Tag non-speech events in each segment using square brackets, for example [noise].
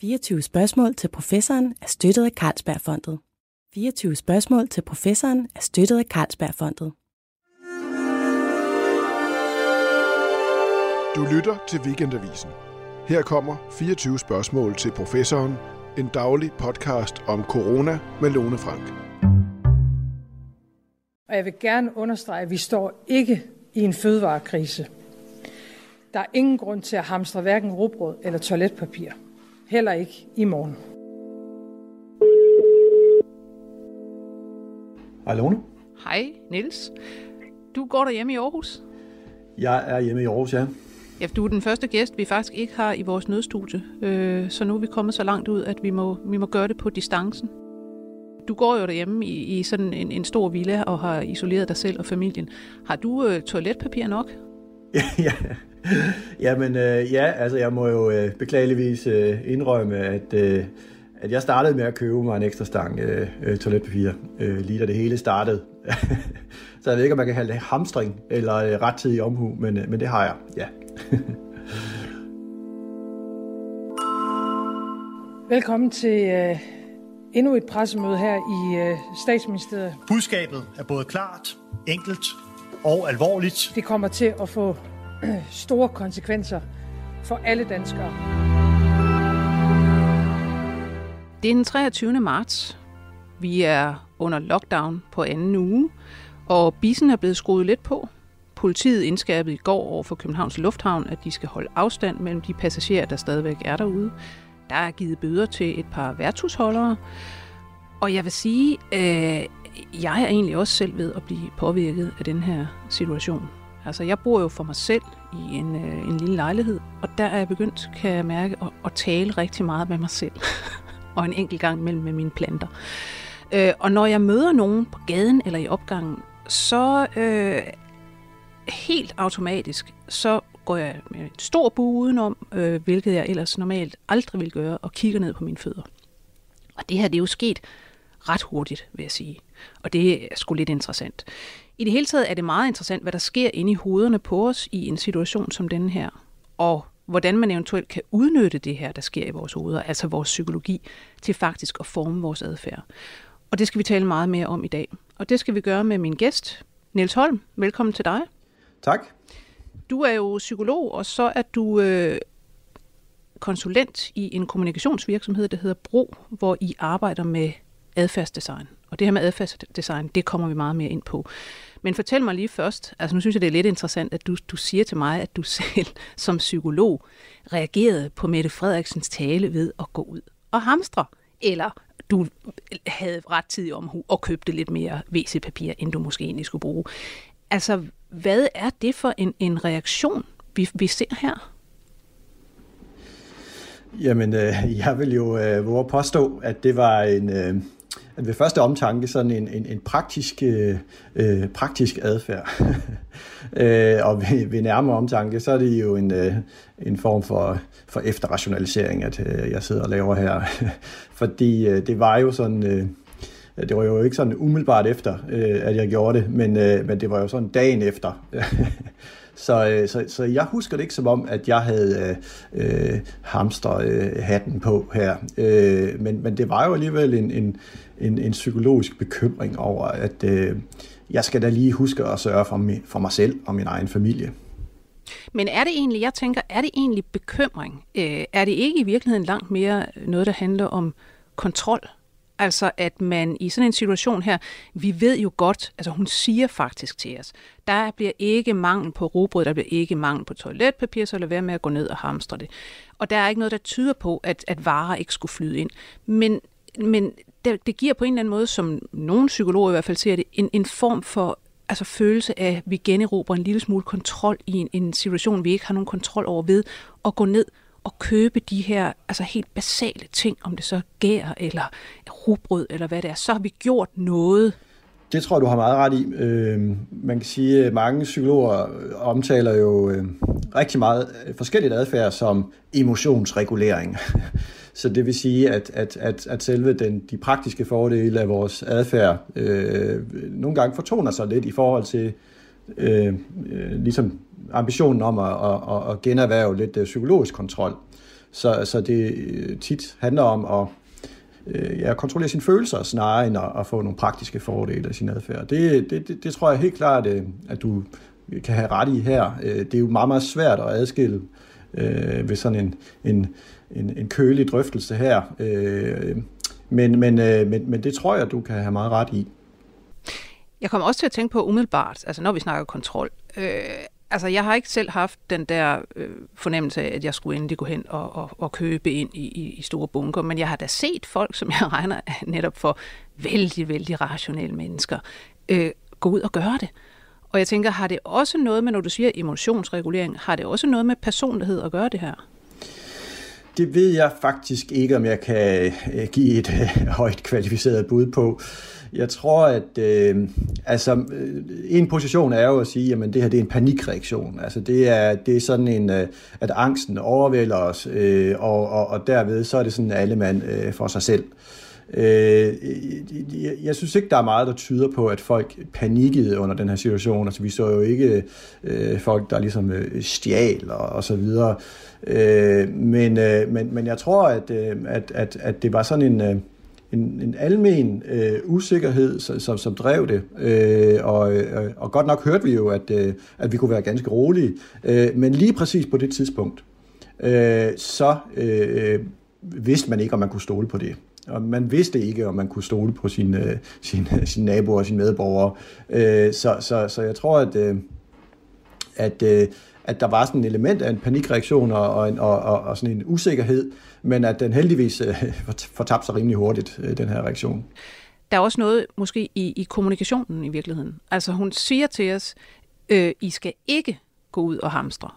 24 spørgsmål til professoren er støttet af Carlsbergfondet. 24 spørgsmål til professoren er støttet af Carlsbergfondet. Du lytter til Weekendavisen. Her kommer 24 spørgsmål til professoren. En daglig podcast om corona med Lone Frank. Og jeg vil gerne understrege, at vi står ikke i en fødevarekrise. Der er ingen grund til at hamstre hverken rugbrød eller toiletpapir. Heller ikke i morgen. Hej Lone. Hej, Niels. Du går der hjemme i Aarhus? Jeg er hjemme i Aarhus, ja. Ja, du er den første gæst, vi faktisk ikke har i vores nødstudie. Øh, så nu er vi kommet så langt ud, at vi må, vi må gøre det på distancen. Du går jo derhjemme i, i sådan en, en stor villa og har isoleret dig selv og familien. Har du øh, toiletpapir nok? [laughs] ja, ja. [laughs] Jamen øh, ja, altså jeg må jo øh, beklageligvis øh, indrømme, at, øh, at jeg startede med at købe mig en ekstra stang øh, øh, toiletpapir, øh, lige da det hele startede. [laughs] så jeg ved ikke, om man kan kalde det hamstring eller øh, rettidig omhu, men, øh, men det har jeg, ja. [laughs] Velkommen til øh, endnu et pressemøde her i øh, statsministeriet. Budskabet er både klart, enkelt og alvorligt. Det kommer til at få [clears throat] store konsekvenser for alle danskere. Det er den 23. marts. Vi er under lockdown på anden uge, og bissen er blevet skruet lidt på. Politiet indskærpede i går over for Københavns Lufthavn, at de skal holde afstand mellem de passagerer, der stadigvæk er derude. Der er givet bøder til et par værtshusholdere. Og jeg vil sige, øh, jeg er egentlig også selv ved at blive påvirket af den her situation. Altså, jeg bor jo for mig selv i en, øh, en lille lejlighed, og der er jeg begyndt, kan jeg mærke, at, at tale rigtig meget med mig selv. [laughs] og en enkelt gang mellem med mine planter. Øh, og når jeg møder nogen på gaden eller i opgangen, så øh, helt automatisk, så går jeg med en stor bue udenom, øh, hvilket jeg ellers normalt aldrig vil gøre, og kigger ned på mine fødder. Og det her, det er jo sket ret hurtigt, vil jeg sige. Og det er sgu lidt interessant. I det hele taget er det meget interessant, hvad der sker inde i hovederne på os i en situation som denne her. Og hvordan man eventuelt kan udnytte det her, der sker i vores hoveder, altså vores psykologi, til faktisk at forme vores adfærd. Og det skal vi tale meget mere om i dag. Og det skal vi gøre med min gæst, Niels Holm. Velkommen til dig. Tak. Du er jo psykolog, og så er du øh, konsulent i en kommunikationsvirksomhed, der hedder Bro, hvor I arbejder med adfærdsdesign. Og det her med adfærdsdesign, det kommer vi meget mere ind på. Men fortæl mig lige først, altså nu synes jeg, det er lidt interessant, at du, du siger til mig, at du [laughs] selv som psykolog reagerede på Mette Frederiksens tale ved at gå ud og hamstre, eller du havde ret tid om og købte lidt mere WC-papir, end du måske egentlig skulle bruge. Altså, hvad er det for en, en reaktion, vi, vi ser her? Jamen, øh, jeg vil jo øh, våge påstå, at det var en, øh, ved første omtanke sådan en, en, en praktisk, øh, øh praktisk adfærd. [laughs] øh, og ved, ved nærmere omtanke, så er det jo en, øh, en form for, for efterrationalisering, at øh, jeg sidder og laver her. [laughs] Fordi øh, det var jo sådan... Øh, det var jo ikke sådan umiddelbart efter, øh, at jeg gjorde det, men, øh, men det var jo sådan dagen efter. [laughs] Så, øh, så, så jeg husker det ikke som om, at jeg havde øh, øh hamster øh, hatten på her. Øh, men, men det var jo alligevel en, en, en, en psykologisk bekymring over, at øh, jeg skal da lige huske at sørge for, mig, for mig selv og min egen familie. Men er det egentlig, jeg tænker, er det egentlig bekymring? Øh, er det ikke i virkeligheden langt mere noget, der handler om kontrol? Altså at man i sådan en situation her, vi ved jo godt, altså hun siger faktisk til os, der bliver ikke mangel på robrød, der bliver ikke mangel på toiletpapir, så lad være med at gå ned og hamstre det. Og der er ikke noget, der tyder på, at, at varer ikke skulle flyde ind. Men, men det, det giver på en eller anden måde, som nogle psykologer i hvert fald ser det, en, en form for altså følelse af, at vi generober en lille smule kontrol i en, en situation, vi ikke har nogen kontrol over ved, at gå ned at købe de her altså helt basale ting, om det så gær eller rugbrød eller hvad det er, så har vi gjort noget. Det tror jeg, du har meget ret i. Øh, man kan sige, at mange psykologer øh, omtaler jo øh, rigtig meget øh, forskelligt adfærd som emotionsregulering. [laughs] Så det vil sige, at, at, at, at selve den, de praktiske fordele af vores adfærd øh, nogle gange fortoner sig lidt i forhold til øh, øh ligesom ambitionen om at, at, at generhverve lidt øh, psykologisk kontrol. Så, så det øh, tit handler om at øh, ja, kontrollere sine følelser, snarere end at, at få nogle praktiske fordele af sin adfærd. Det, det, det, det tror jeg helt klart, øh, at du kan have ret i her. Det er jo meget, meget svært at adskille øh, ved sådan en, en, en, en kølig drøftelse her. Øh, men, men, øh, men, men det tror jeg, du kan have meget ret i. Jeg kommer også til at tænke på umiddelbart, altså når vi snakker kontrol. Øh, altså jeg har ikke selv haft den der øh, fornemmelse af, at jeg skulle endelig gå hen og, og, og købe ind i, i, i store bunker, men jeg har da set folk, som jeg [laughs] regner netop for vældig, vældig rationelle mennesker, øh, gå ud og gøre det. Og jeg tænker, har det også noget med, når du siger emotionsregulering, har det også noget med personlighed at gøre det her? Det ved jeg faktisk ikke, om jeg kan øh, give et øh, højt kvalificeret bud på. Jeg tror, at øh, altså, øh, en position er jo at sige, at det her det er en panikreaktion. Altså, det, er, det er sådan en, at angsten overvælder os, øh, og, og, og derved så er det sådan alle mand øh, for sig selv. Øh, Øh, jeg synes ikke, der er meget, der tyder på, at folk panikkede under den her situation. Altså, vi så jo ikke øh, folk, der ligesom øh, stjal og, og så videre. Øh, men, øh, men, men jeg tror, at, øh, at, at, at det var sådan en... Øh, en, en almen øh, usikkerhed, som, som drev det. Øh, og, øh, og godt nok hørte vi jo, at, øh, at vi kunne være ganske rolige. Øh, men lige præcis på det tidspunkt, øh, så øh, øh vidste man ikke, om man kunne stole på det. Og man vidste ikke, om man kunne stole på sine, øh, sine, øh, sine naboer og sine medborgere. Øh, så, så, så jeg tror, at, øh, at, øh, at der var sådan et element af en panikreaktion og, og, og, og, og sådan en usikkerhed, men at den heldigvis øh, fortabte sig rimelig hurtigt, den her reaktion. Der er også noget måske i, i kommunikationen i virkeligheden. Altså hun siger til os, øh, I skal ikke gå ud og hamstre.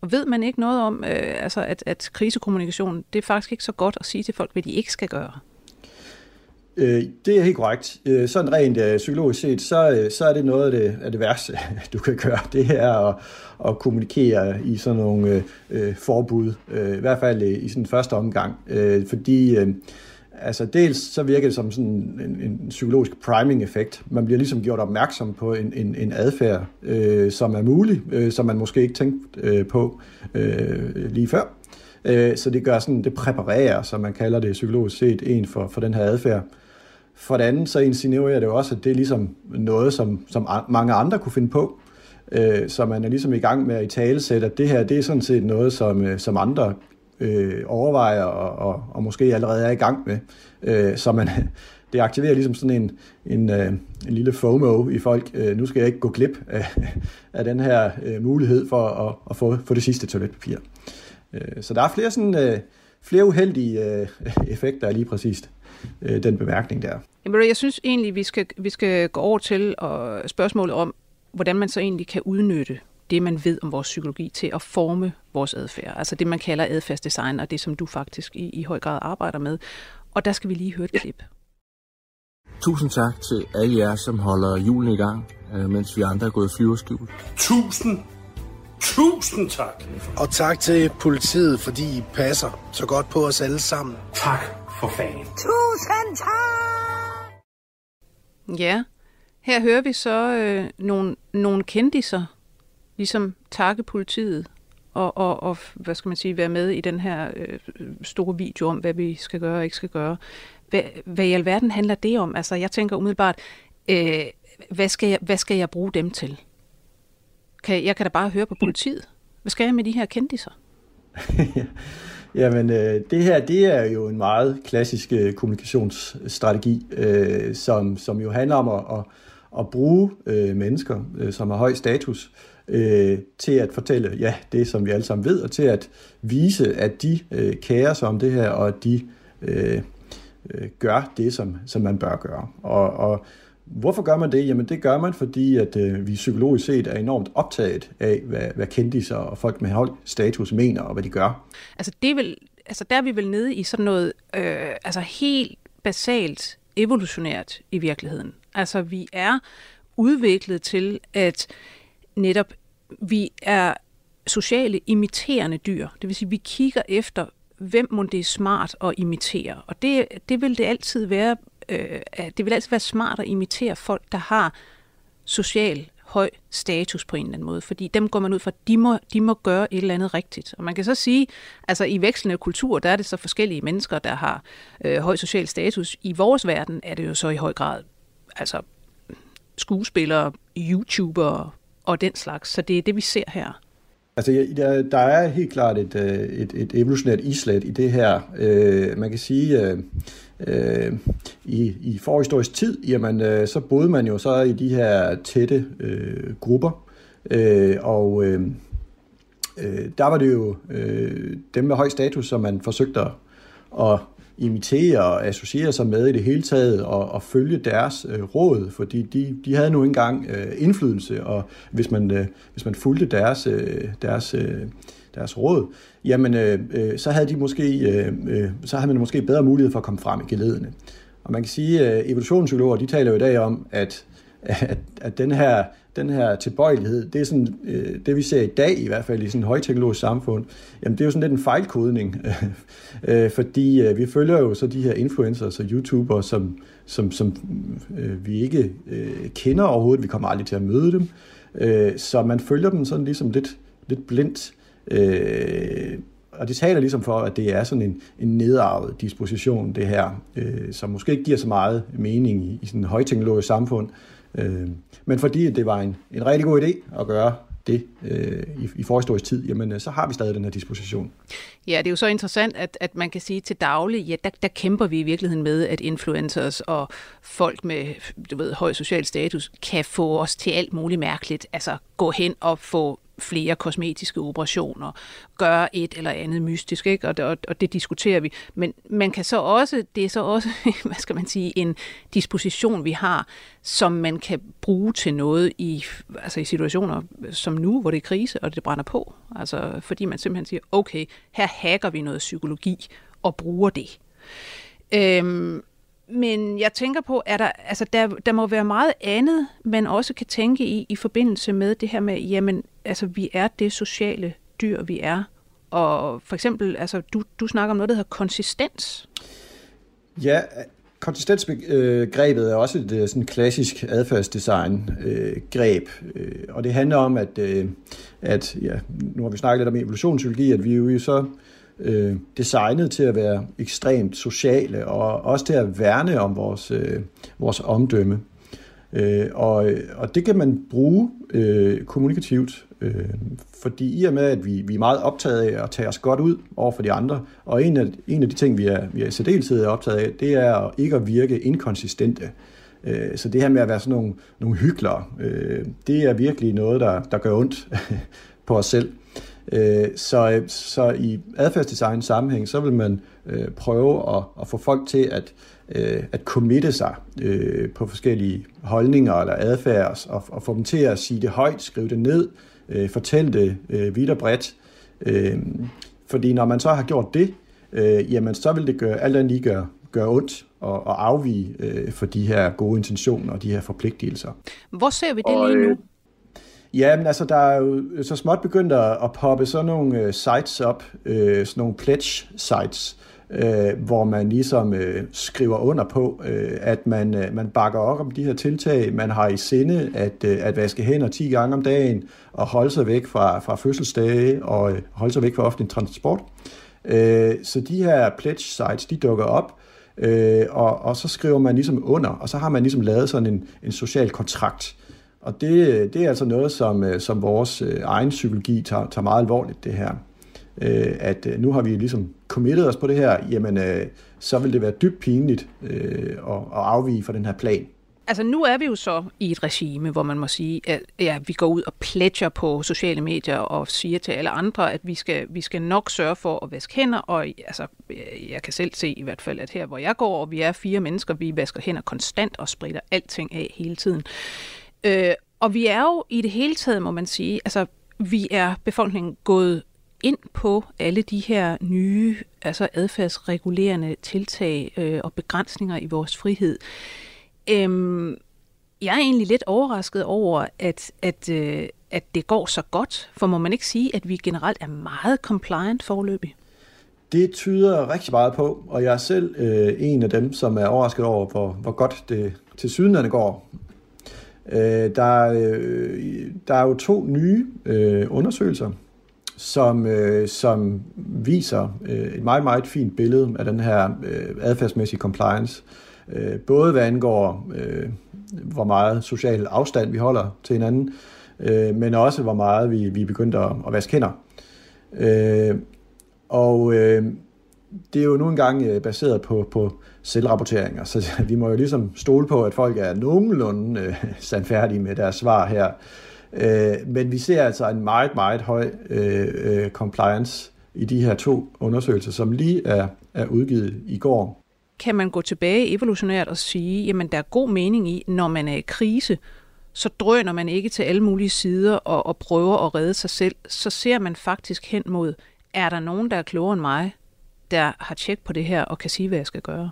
Og ved man ikke noget om, øh, altså at, at krisekommunikation, det er faktisk ikke så godt at sige til folk, hvad de ikke skal gøre? Øh, det er helt korrekt. Øh, sådan rent øh, psykologisk set, så, øh, så er det noget af det, af det værste, [laughs] du kan gøre. Det er at, at kommunikere i sådan nogle øh, øh forbud, øh, i hvert fald i sådan første omgang. Øh, fordi øh, altså dels så virker det som sådan en, en psykologisk priming-effekt. Man bliver ligesom gjort opmærksom på en, en, en adfærd, øh, som er mulig, øh, som man måske ikke tænkte øh, på øh, lige før. Øh, så det gør sådan, det præparerer, som man kalder det psykologisk set, en for, for den her adfærd. For det andet, så insinuerer det jo også, at det er ligesom noget, som, som mange andre kunne finde på. Øh, så man er ligesom i gang med at i tale sætte, at det her, det er sådan set noget, som, øh, som andre øh, overvejer og, og, og måske allerede er i gang med. Øh, så man, [laughs] det aktiverer ligesom sådan en, en, øh, en lille FOMO i folk. Øh, nu skal jeg ikke gå glip af, [laughs] af den her øh, mulighed for at, at få, få det sidste toiletpapir. Øh, så der er flere, sådan, øh, flere uheldige øh, [laughs] effekter lige præcist øh, den bemærkning der. Jamen, jeg synes egentlig, vi skal, vi skal gå over til og spørgsmålet om, hvordan man så egentlig kan udnytte det, man ved om vores psykologi til at forme vores adfærd. Altså det, man kalder adfærdsdesign, og det, som du faktisk i, i høj grad arbejder med. Og der skal vi lige høre et klip. Tusind tak til alle jer, som holder julen i gang, øh, mens vi andre er gået flyverskjul. Tusind, tusind tak. Og tak til politiet, fordi I passer så godt på os alle sammen. Tak for fanden. Tusind tak! Ja, her hører vi så øh, nogle, nogle kendiser, ligesom takke politiet og, og, og, hvad skal man sige, være med i den her øh, store video om, hvad vi skal gøre og ikke skal gøre. Hvad, hvad i alverden handler det om? Altså, jeg tænker umiddelbart, øh, hvad, skal jeg, hvad skal jeg bruge dem til? Kan, jeg kan da bare høre på politiet. Hvad skal jeg med de her kendiser? [laughs] Jamen, øh, det her, det er jo en meget klassisk øh, kommunikationsstrategi, øh, som, som jo handler om at, at, at bruge øh, mennesker, øh, som har høj status, øh, til at fortælle, ja, det som vi alle sammen ved, og til at vise, at de øh, kærer sig om det her, og at de øh, øh, gør det, som, som man bør gøre. Og, og Hvorfor gør man det? Jamen det gør man, fordi at øh, vi psykologisk set er enormt optaget af, hvad, hvad kendtiser og folk med høj status mener og hvad de gør. Altså, det er vel, altså der er vi vel nede i sådan noget øh, altså helt basalt evolutionært i virkeligheden. Altså vi er udviklet til, at netop vi er sociale imiterende dyr. Det vil sige, at vi kigger efter, hvem må det er smart at imitere. Og det, det vil det altid være øh, det vil altid være smart at imitere folk, der har social høj status på en eller anden måde, fordi dem går man ud fra, de må, de må gøre et eller andet rigtigt. Og man kan så sige, altså i vekslende kultur, der er det så forskellige mennesker, der har øh, høj social status. I vores verden er det jo så i høj grad altså skuespillere, YouTubere og den slags. Så det er det, vi ser her. Altså, der, der er helt klart et, øh, et, et evolutionært islet i det her. Øh, man kan sige, øh, øh, i, i forhistorisk tid, jamen, øh, så boede man jo så i de her tætte øh, grupper, øh, og øh, øh der var det jo øh, dem med høj status, som man forsøgte at, at imitere og associere sig med i det hele taget, og, og følge deres øh, råd, fordi de, de havde nu engang øh, indflydelse, og hvis man, øh, hvis man fulgte deres, øh, deres, øh, deres råd, jamen øh, øh, så havde de måske, øh, øh, så havde man måske bedre mulighed for at komme frem i geledene. Og man kan sige, at øh, evolutionspsykologer, de taler jo i dag om, at, at, at den her den her tilbøjelighed, det er sådan, øh, det vi ser i dag, i hvert fald i sådan et højteknologisk samfund, jamen det er jo sådan lidt en fejlkodning, [laughs] øh, fordi øh, vi følger jo så de her influencers og YouTubere, som, som, som øh, vi ikke øh, kender overhovedet, vi kommer aldrig til at møde dem, øh, så man følger dem sådan ligesom lidt, lidt blindt, øh, og det taler ligesom for, at det er sådan en, en nedarvet disposition, det her, øh, som måske ikke giver så meget mening i, i sådan et højteknologisk samfund, Øh, men fordi det var en, en rigtig god idé at gøre det øh, i, i forhistorisk tid, jamen øh, så har vi stadig den her disposition. Ja, det er jo så interessant, at, at man kan sige til daglig, ja, der, der kæmper vi i virkeligheden med, at influencers og folk med du ved, høj social status kan få os til alt muligt mærkeligt, altså gå hen og få flere kosmetiske operationer, gøre et eller andet mystisk, ikke? Og, det, og, og det diskuterer vi. Men man kan så også, det er så også, [laughs] hvad skal man sige, en disposition, vi har, som man kan bruge til noget i, altså i situationer som nu, hvor det er krise, og det brænder på. Altså fordi man simpelthen siger, okay, her hacker vi noget psykologi og bruger det. Øhm, men jeg tænker på, at der, altså der, der må være meget andet, man også kan tænke i, i forbindelse med det her med, jamen, altså vi er det sociale dyr, vi er. Og for eksempel, altså du, du snakker om noget, der hedder konsistens. Ja, konsistensgrebet er også et øh, sådan klassisk adfærdsdesign-greb, øh, øh, og det handler om, at, at ja, nu har vi snakket lidt om evolutionspsykologi, at vi jo så øh, designet til at være ekstremt sociale og også til at værne om vores, øh, vores omdømme. Øh, og, og det kan man bruge øh, kommunikativt, øh, fordi i og med, at vi, vi er meget optaget af at tage os godt ud over for de andre, og en af, en af de ting, vi er, vi er i særdeleshed optaget af, det er ikke at virke inkonsistente. Øh, så det her med at være sådan nogle, nogle hyklere, øh, det er virkelig noget, der, der gør ondt [laughs] på os selv. Øh, så, så i adfærdsdesign sammenhæng, så vil man øh, prøve at, at få folk til at, øh, at committe sig øh, på forskellige holdninger eller adfærd, og, og få dem til at sige det højt, skrive det ned, øh, fortælle det øh, vidt og bredt. Øh, fordi når man så har gjort det, øh, jamen så vil det gøre, alt andet lige gøre, gøre ondt og, og afvige øh, for de her gode intentioner og de her forpligtelser. Hvor ser vi det lige nu? Ja, men altså, der er jo så småt begyndt at, at poppe sådan nogle uh, sites op, uh, sådan nogle pledge sites, øh, hvor man ligesom øh, skriver under på, øh, at man, øh, man bakker op om de her tiltag. Man har i sinde at, øh, at vaske hænder 10 gange om dagen, og holde sig væk fra, fra fødselsdage, og øh, holde sig væk fra offentlig transport. Øh, så de her pledge sites, de dukker op, øh, og, og så skriver man ligesom under, og så har man ligesom lavet sådan en, en social kontrakt, og det, det er altså noget, som, øh, som vores øh, egen psykologi tager, tager meget alvorligt, det her. Øh, at øh, nu har vi ligesom committet os på det her, jamen øh, så vil det være dybt pinligt øh, at, at afvige fra den her plan. Altså nu er vi jo så i et regime, hvor man må sige, at ja, vi går ud og pledger på sociale medier og siger til alle andre, at vi skal, vi skal nok sørge for at vaske hænder. Og altså, jeg kan selv se i hvert fald, at her hvor jeg går, og vi er fire mennesker, vi vasker hænder konstant og spritter alting af hele tiden. Øh, og vi er jo i det hele taget, må man sige, altså vi er befolkningen gået ind på alle de her nye altså adfærdsregulerende tiltag øh, og begrænsninger i vores frihed. Øhm, jeg er egentlig lidt overrasket over, at, at, øh, at det går så godt, for må man ikke sige, at vi generelt er meget compliant forløbig? Det tyder rigtig meget på, og jeg er selv øh, en af dem, som er overrasket over, hvor, hvor godt det til sydenlande går. Øh, der, øh, der er jo to nye øh, undersøgelser, som, øh, som viser øh, et meget, meget fint billede af den her øh, adfærdsmæssige compliance. Øh, både hvad angår, øh, hvor meget social afstand vi holder til hinanden, øh, men også hvor meget vi, vi er begyndt at, at vaske hænder. Øh, og øh, det er jo nu engang øh, baseret på, på selvrapporteringer, så [laughs] vi må jo ligesom stole på, at folk er nogenlunde øh, sandfærdige med deres svar her. Øh, men vi ser altså en meget, meget høj øh, øh, compliance i de her to undersøgelser, som lige er, er udgivet i går. Kan man gå tilbage evolutionært og sige, jamen der er god mening i, når man er i krise, så drøner man ikke til alle mulige sider og, og prøver at redde sig selv. Så ser man faktisk hen mod, er der nogen, der er klogere end mig, der har tjek på det her og kan sige, hvad jeg skal gøre?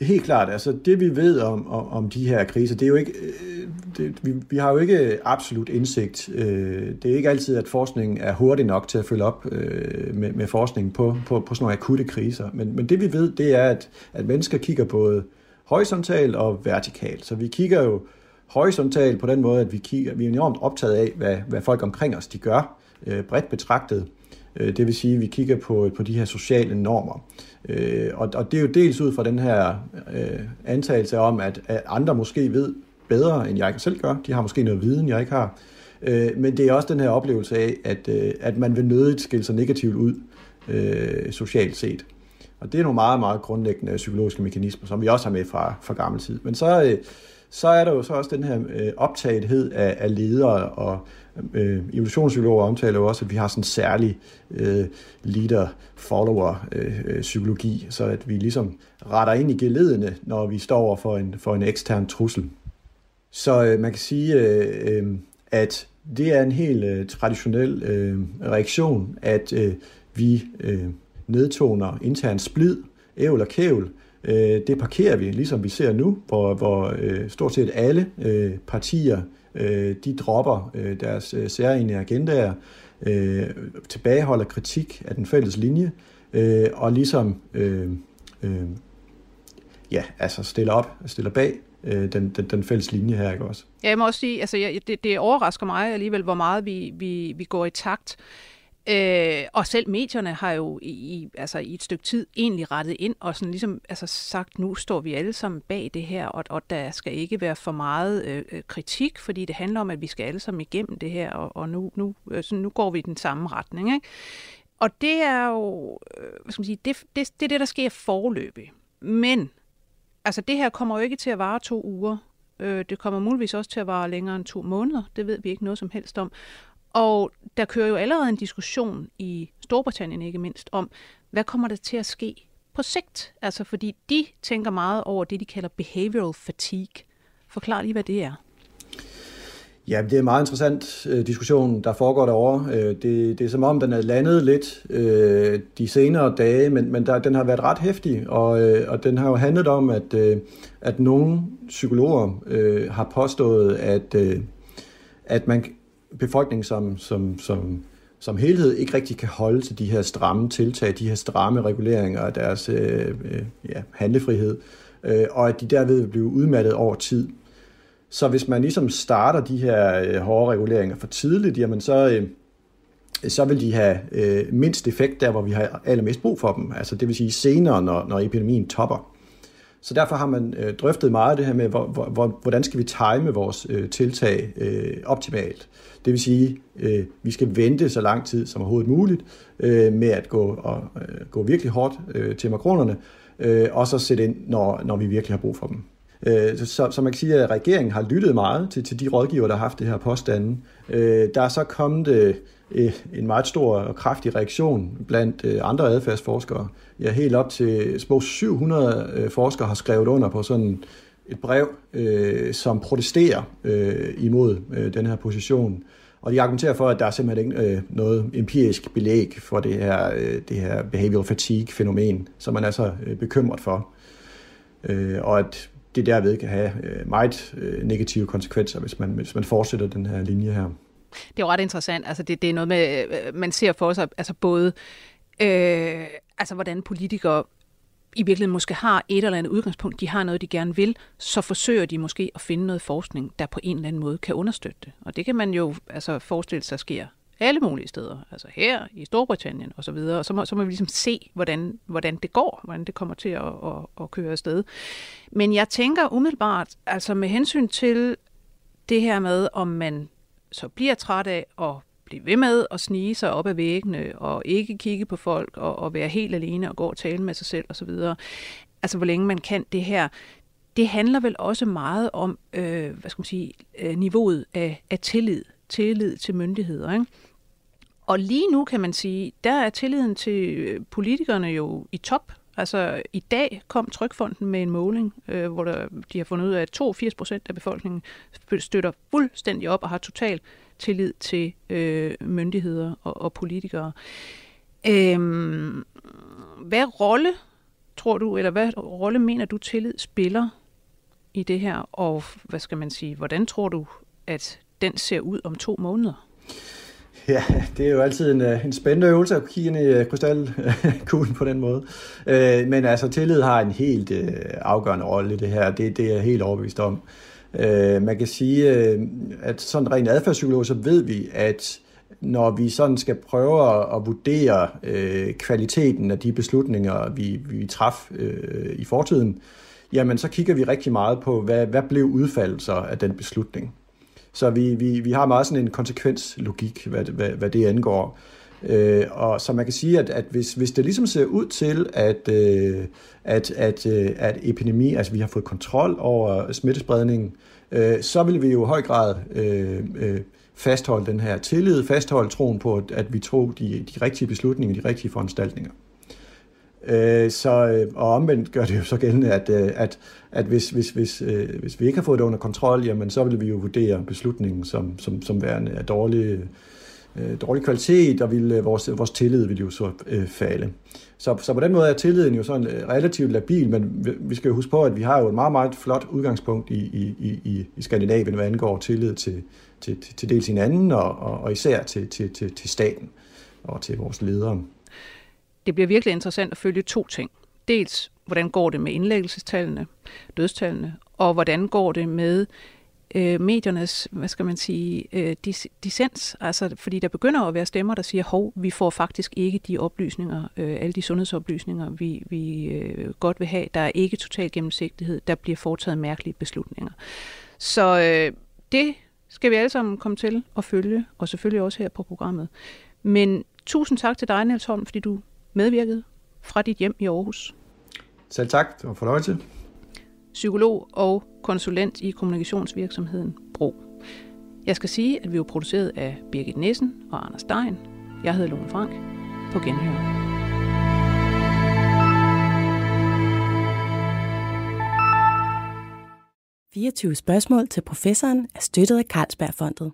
Helt klart. Altså det vi ved om, om, om de her kriser, det er jo ikke, øh, det, vi, vi har jo ikke absolut indsigt. Øh, det er ikke altid, at forskningen er hurtig nok til at følge op øh, med, med forskning på, på, på sådan nogle akutte kriser. Men, men det vi ved, det er, at, at mennesker kigger både horisontalt og vertikalt. Så vi kigger jo horisontalt på den måde, at vi, kigger, vi er enormt optaget af, hvad, hvad folk omkring os de gør, bredt betragtet. Øh, det vil sige, at vi kigger på, på de her sociale normer. Øh, og, og det er jo dels ud fra den her øh, antagelse om, at, at andre måske ved bedre, end jeg selv gør. De har måske noget viden, jeg ikke har. Øh, men det er også den her oplevelse af, at, øh, at man vil nødigt skille sig negativt ud øh, socialt set. Og det er nogle meget, meget grundlæggende psykologiske mekanismer, som vi også har med fra, fra gammel tid. Men så, øh, så er der jo så også den her øh, optagethed af, af ledere og Øh, evolutionspsykologer omtaler jo også, at vi har sådan en særlig øh, leader-follower-psykologi, øh, øh så at vi ligesom retter ind i geledene, når vi står over for en, for en ekstern trussel. Så øh, man kan sige, øh, øh, at det er en helt øh, traditionel øh, reaktion, at øh, vi øh, nedtoner intern splid, ævl og kævl, øh, det parkerer vi, ligesom vi ser nu, hvor, hvor øh, stort set alle øh, partier øh, de dropper øh, deres øh, særlige agendaer, øh, tilbageholder kritik af den fælles linje, øh, og ligesom øh, øh, ja, altså stiller op, stiller bag øh, den, den, den fælles linje her, ikke også? Ja, jeg må også sige, altså jeg, det, det overrasker mig alligevel, hvor meget vi, vi, vi går i takt Øh, og selv medierne har jo i, i, altså i et stykke tid egentlig rettet ind og sådan ligesom altså sagt, nu står vi alle sammen bag det her, og, og der skal ikke være for meget øh, øh kritik, fordi det handler om, at vi skal alle sammen igennem det her, og, og nu, nu, øh, altså, så nu går vi i den samme retning. Ikke? Og det er jo, øh, hvad skal man sige, det, det, det er det, der sker forløbig. Men altså det her kommer jo ikke til at vare to uger. Øh, det kommer muligvis også til at vare længere end to måneder. Det ved vi ikke noget som helst om. Og der kører jo allerede en diskussion i Storbritannien ikke mindst om, hvad kommer der til at ske på sigt? Altså fordi de tænker meget over det, de kalder behavioral fatigue. Forklar lige, hvad det er. Ja, det er en meget interessant øh, diskussion, der foregår derovre. Øh, det, det er som om, den er landet lidt øh, de senere dage, men, men der, den har været ret hæftig, og, øh, og den har jo handlet om, at, øh, at nogle psykologer øh, har påstået, at, øh, at man befolkningen som, som, som, som helhed ikke rigtig kan holde til de her stramme tiltag, de her stramme reguleringer af deres øh, øh, ja, handlefrihed, øh, og at de derved vil blive udmattet over tid. Så hvis man ligesom starter de her øh, hårde reguleringer for tidligt, jamen så, øh, så vil de have øh, mindst effekt der, hvor vi har allermest brug for dem. Altså det vil sige senere, når, når epidemien topper. Så derfor har man øh, drøftet meget det her med, hvor, hvor, hvordan skal vi time vores øh, tiltag øh, optimalt. Det vil sige, øh, vi skal vente så lang tid som overhovedet muligt øh, med at gå, og, øh, gå virkelig hårdt øh, til makronerne, øh, og så sætte ind, når, når vi virkelig har brug for dem. Øh, så, så man kan sige, at regeringen har lyttet meget til, til de rådgiver, der har haft det her påstande. Øh, der er så kommet øh, Øh, en meget stor og kraftig reaktion blandt øh, andre adfærdsforskere. Ja, helt op til små 700 øh, forskere har skrevet under på sådan et brev, øh, som protesterer øh, imod øh, den her position. Og de argumenterer for, at der er simpelthen ikke øh, noget empirisk belæg for det her, øh, det her behavioral fatigue-fænomen, som man er så øh, bekymret for. Øh, og at det derved kan have øh, meget øh, negative konsekvenser, hvis man, hvis man fortsætter den her linje her. Det er jo ret interessant. Altså det, det er noget med, øh, man ser for sig, altså både, øh, altså hvordan politikere i virkeligheden måske har et eller andet udgangspunkt, de har noget, de gerne vil, så forsøger de måske at finde noget forskning, der på en eller anden måde kan understøtte det. Og det kan man jo altså forestille sig sker alle mulige steder, altså her i Storbritannien og så videre, og så må, så må vi ligesom se, hvordan, hvordan det går, hvordan det kommer til at, at, at køre afsted. Men jeg tænker umiddelbart, altså med hensyn til det her med, om man så bliver træt af at blive ved med at snige sig op ad væggene, og ikke kigge på folk, og, og være helt alene og gå og tale med sig selv osv. Altså, hvor længe man kan det her. Det handler vel også meget om, øh, hvad skal man sige, øh, niveauet af, af tillid. Tillid til myndigheder, ikke? Og lige nu kan man sige, der er tilliden til øh, politikerne jo i top. Altså i dag kom Trykfonden med en måling, øh, hvor der, de har fundet ud af, at 82 procent af befolkningen støtter fuldstændig op og har total tillid til øh, myndigheder og, og politikere. Øhm, hvad rolle tror du, eller hvad rolle mener du tillid spiller i det her, og hvad skal man sige, hvordan tror du, at den ser ud om to måneder? Ja, det er jo altid en, øh, en spændende øvelse at kigge ind i øh, krystalkuglen på den måde. Øh, men altså, tillid har en helt øh, afgørende rolle i det her. Det, det er jeg helt overbevist om. Man kan sige, at sådan rent adfærdspsykolog, så ved vi, at når vi sådan skal prøve at vurdere kvaliteten af de beslutninger, vi, vi træffede i fortiden, jamen så kigger vi rigtig meget på, hvad, hvad blev udfaldet af den beslutning. Så vi, vi, vi har meget sådan en konsekvenslogik, hvad, hvad, hvad det angår. Øh, og så man kan sige, at, at hvis, hvis det ligesom ser ud til, at, øh, at, at, øh, at epidemi, altså vi har fået kontrol over smittespredningen, øh, så vil vi jo i høj grad øh, øh, fastholde den her tillid, fastholde troen på, at, at vi tog de, de rigtige beslutninger, de rigtige foranstaltninger. Øh, så, øh, og omvendt gør det jo så gældende, at, øh, at, at hvis, hvis, hvis, øh, hvis vi ikke har fået det under kontrol, jamen så vil vi jo vurdere beslutningen som, som, som værende af dårlig, øh, dårlig kvalitet, og vil, vores, vores tillid vil jo så øh, falde. Så, så på den måde er tilliden jo sådan relativt labil, men vi skal jo huske på, at vi har jo et meget, meget flot udgangspunkt i, i, i, i Skandinavien, hvad angår tillid til, til, til, til dels hinanden, og, og, og især til, til, til, til staten og til vores ledere det bliver virkelig interessant at følge to ting. Dels, hvordan går det med indlæggelsestallene, dødstallene, og hvordan går det med øh, mediernes, hvad skal man sige, øh, dis- dissens, altså fordi der begynder at være stemmer, der siger, hov, vi får faktisk ikke de oplysninger, øh, alle de sundhedsoplysninger, vi, vi øh, godt vil have. Der er ikke total gennemsigtighed, der bliver foretaget mærkelige beslutninger. Så øh, det skal vi alle sammen komme til at følge, og selvfølgelig også her på programmet. Men tusind tak til dig, Niels Holm, fordi du medvirket fra dit hjem i Aarhus. Selv tak, det var fornøjelse. Psykolog og konsulent i kommunikationsvirksomheden Bro. Jeg skal sige, at vi er produceret af Birgit Nissen og Anders Stein. Jeg hedder Lone Frank. På genhør. «24 spørgsmål til professoren er støttet af Carlsbergfondet.